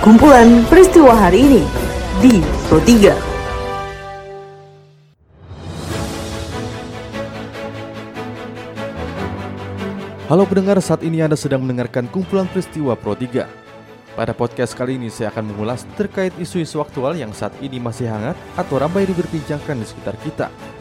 Kumpulan peristiwa hari ini di Pro 3. Halo pendengar, saat ini Anda sedang mendengarkan kumpulan peristiwa Pro 3. Pada podcast kali ini saya akan mengulas terkait isu-isu aktual yang saat ini masih hangat atau ramai diperbincangkan di sekitar kita.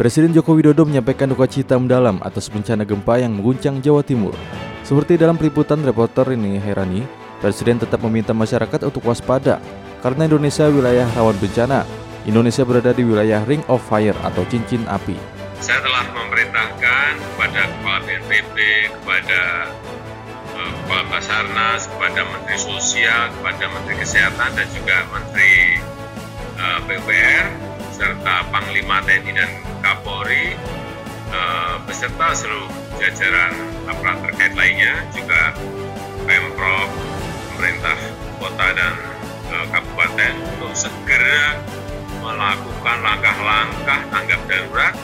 Presiden Joko Widodo menyampaikan duka cita mendalam atas bencana gempa yang mengguncang Jawa Timur. Seperti dalam peliputan reporter ini Herani, Presiden tetap meminta masyarakat untuk waspada karena Indonesia wilayah rawan bencana. Indonesia berada di wilayah Ring of Fire atau cincin api. Saya telah memerintahkan kepada Kepala BNPB, kepada uh, Kepala Basarnas, kepada Menteri Sosial, kepada Menteri Kesehatan dan juga Menteri uh, PUPR serta Panglima TNI dan Kapolri uh, beserta seluruh jajaran aparat terkait lainnya juga Pemprov, pemerintah kota dan uh, kabupaten untuk segera melakukan langkah-langkah tanggap darurat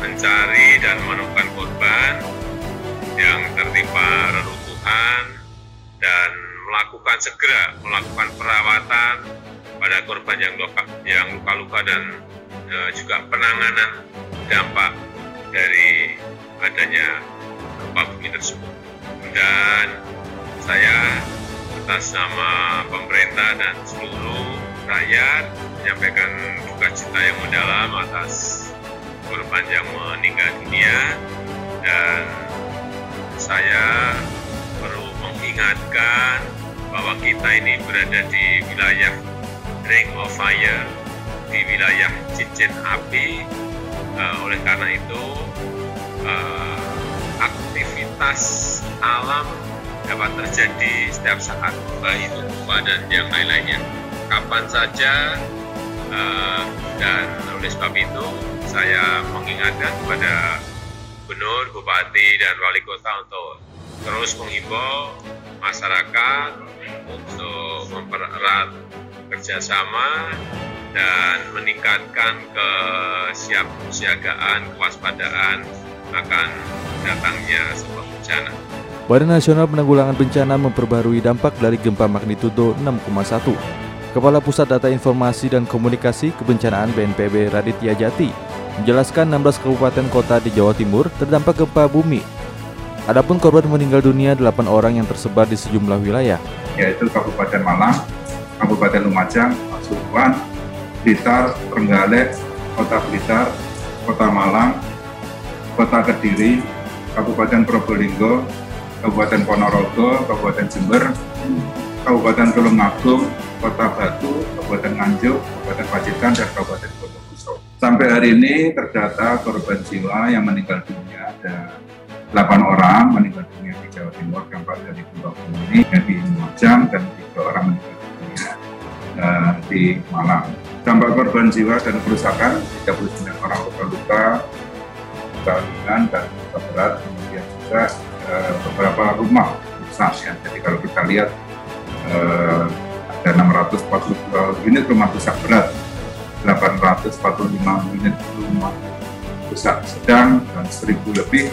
mencari dan menemukan korban yang tertimpa reruntuhan dan melakukan segera melakukan perawatan pada korban yang luka yang luka-luka dan e, juga penanganan dampak dari adanya gempa bumi tersebut. Dan saya atas nama pemerintah dan seluruh rakyat menyampaikan duka cita yang mendalam atas korban yang meninggal dunia dan saya perlu mengingatkan bahwa kita ini berada di wilayah Ring of Fire di wilayah cincin api. Uh, oleh karena itu, uh, aktivitas alam dapat terjadi setiap saat, baik itu gempa dan yang lain-lainnya. Kapan saja, uh, dan oleh sebab itu saya mengingatkan kepada gubernur, bupati, dan wali kota untuk terus mengimbau masyarakat untuk mempererat kerjasama dan meningkatkan kesiapsiagaan, kewaspadaan akan datangnya sebuah bencana. Badan Nasional Penanggulangan Bencana memperbarui dampak dari gempa magnitudo 6,1. Kepala Pusat Data Informasi dan Komunikasi Kebencanaan BNPB Raditya Jati menjelaskan 16 kabupaten kota di Jawa Timur terdampak gempa bumi. Adapun korban meninggal dunia 8 orang yang tersebar di sejumlah wilayah, yaitu Kabupaten Malang, Kabupaten Lumajang, Pasuruan, Blitar, Trenggalek, Kota Blitar, Kota Malang, Kota Kediri, Kabupaten Probolinggo, Kabupaten Ponorogo, Kabupaten Jember, Kabupaten Tulungagung, Kota Batu, Kabupaten Nganjuk, Kabupaten Pacitan, dan Kabupaten Bondowoso. Sampai hari ini terdata korban jiwa yang meninggal dunia ada 8 orang meninggal dunia di Jawa Timur, dampak dari Pulau ini di Lumajang dan tiga orang meninggal di Malang. Dampak korban jiwa dan kerusakan 39 orang luka-luka, luka ringan dan luka berat, kemudian juga uh, beberapa rumah rusak. Ya. Jadi kalau kita lihat uh, ada 642 unit rumah rusak berat, 845 unit rumah rusak sedang dan 1000 lebih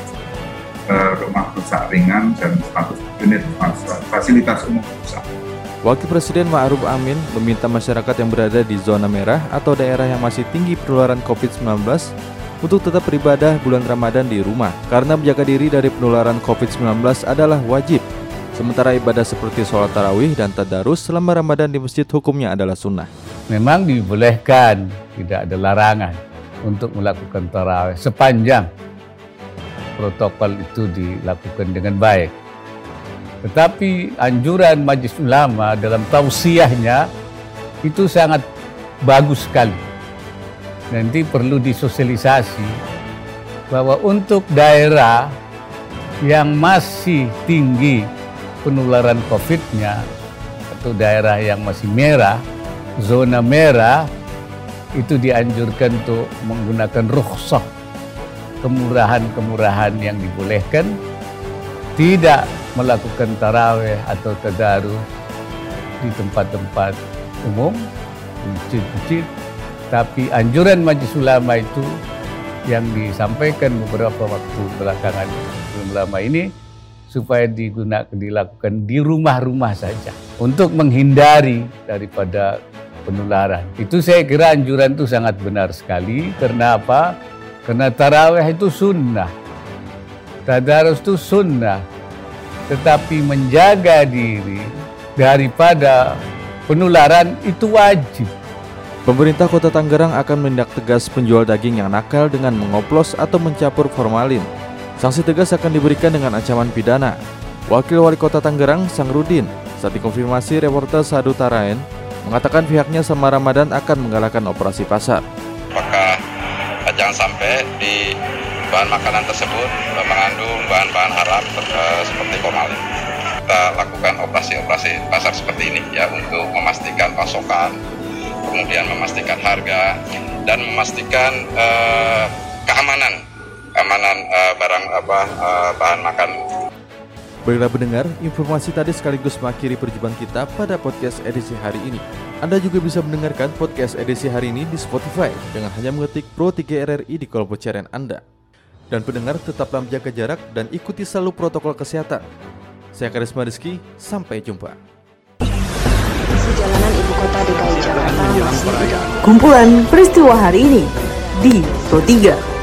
uh, rumah rusak ringan dan 100 unit fasilitas umum rusak. Wakil Presiden Ma'ruf Amin meminta masyarakat yang berada di zona merah atau daerah yang masih tinggi penularan COVID-19 untuk tetap beribadah bulan Ramadan di rumah karena menjaga diri dari penularan COVID-19 adalah wajib. Sementara ibadah seperti sholat tarawih dan tadarus selama Ramadan di masjid hukumnya adalah sunnah. Memang dibolehkan, tidak ada larangan untuk melakukan tarawih sepanjang protokol itu dilakukan dengan baik. Tetapi anjuran Majlis Ulama dalam tausiahnya itu sangat bagus sekali. Nanti perlu disosialisasi bahwa untuk daerah yang masih tinggi penularan COVID-nya atau daerah yang masih merah, zona merah, itu dianjurkan untuk menggunakan rukhsah kemurahan-kemurahan yang dibolehkan tidak melakukan taraweh atau tadarus di tempat-tempat umum, di masjid-masjid, tapi anjuran majlis ulama itu yang disampaikan beberapa waktu belakangan belum lama ini supaya digunakan dilakukan di rumah-rumah saja untuk menghindari daripada penularan. Itu saya kira anjuran itu sangat benar sekali. Karena apa? Karena taraweh itu sunnah. Tadarus itu sunnah. Tetapi menjaga diri daripada penularan itu wajib. Pemerintah Kota Tangerang akan menindak tegas penjual daging yang nakal dengan mengoplos atau mencampur formalin. Sanksi tegas akan diberikan dengan ancaman pidana. Wakil Wali Kota Tangerang, Sang Rudin, saat dikonfirmasi reporter Sadu Taraen, mengatakan pihaknya sama Ramadan akan menggalakkan operasi pasar. Apakah jangan sampai di bahan makanan tersebut mengandung bahan-bahan haram eh, seperti formalin. Kita lakukan operasi-operasi pasar seperti ini ya untuk memastikan pasokan, kemudian memastikan harga dan memastikan uh, keamanan keamanan uh, barang apa uh, bahan makan Baiklah pendengar, informasi tadi sekaligus mengakhiri perjumpaan kita pada podcast edisi hari ini. Anda juga bisa mendengarkan podcast edisi hari ini di Spotify dengan hanya mengetik Pro 3 RRI di kolom pencarian Anda. Dan pendengar tetaplah menjaga jarak dan ikuti selalu protokol kesehatan. Saya Karisma Rizky, sampai jumpa. Jalanan ibu kota DKI Jakarta masih Kumpulan peristiwa hari ini di Pro 3.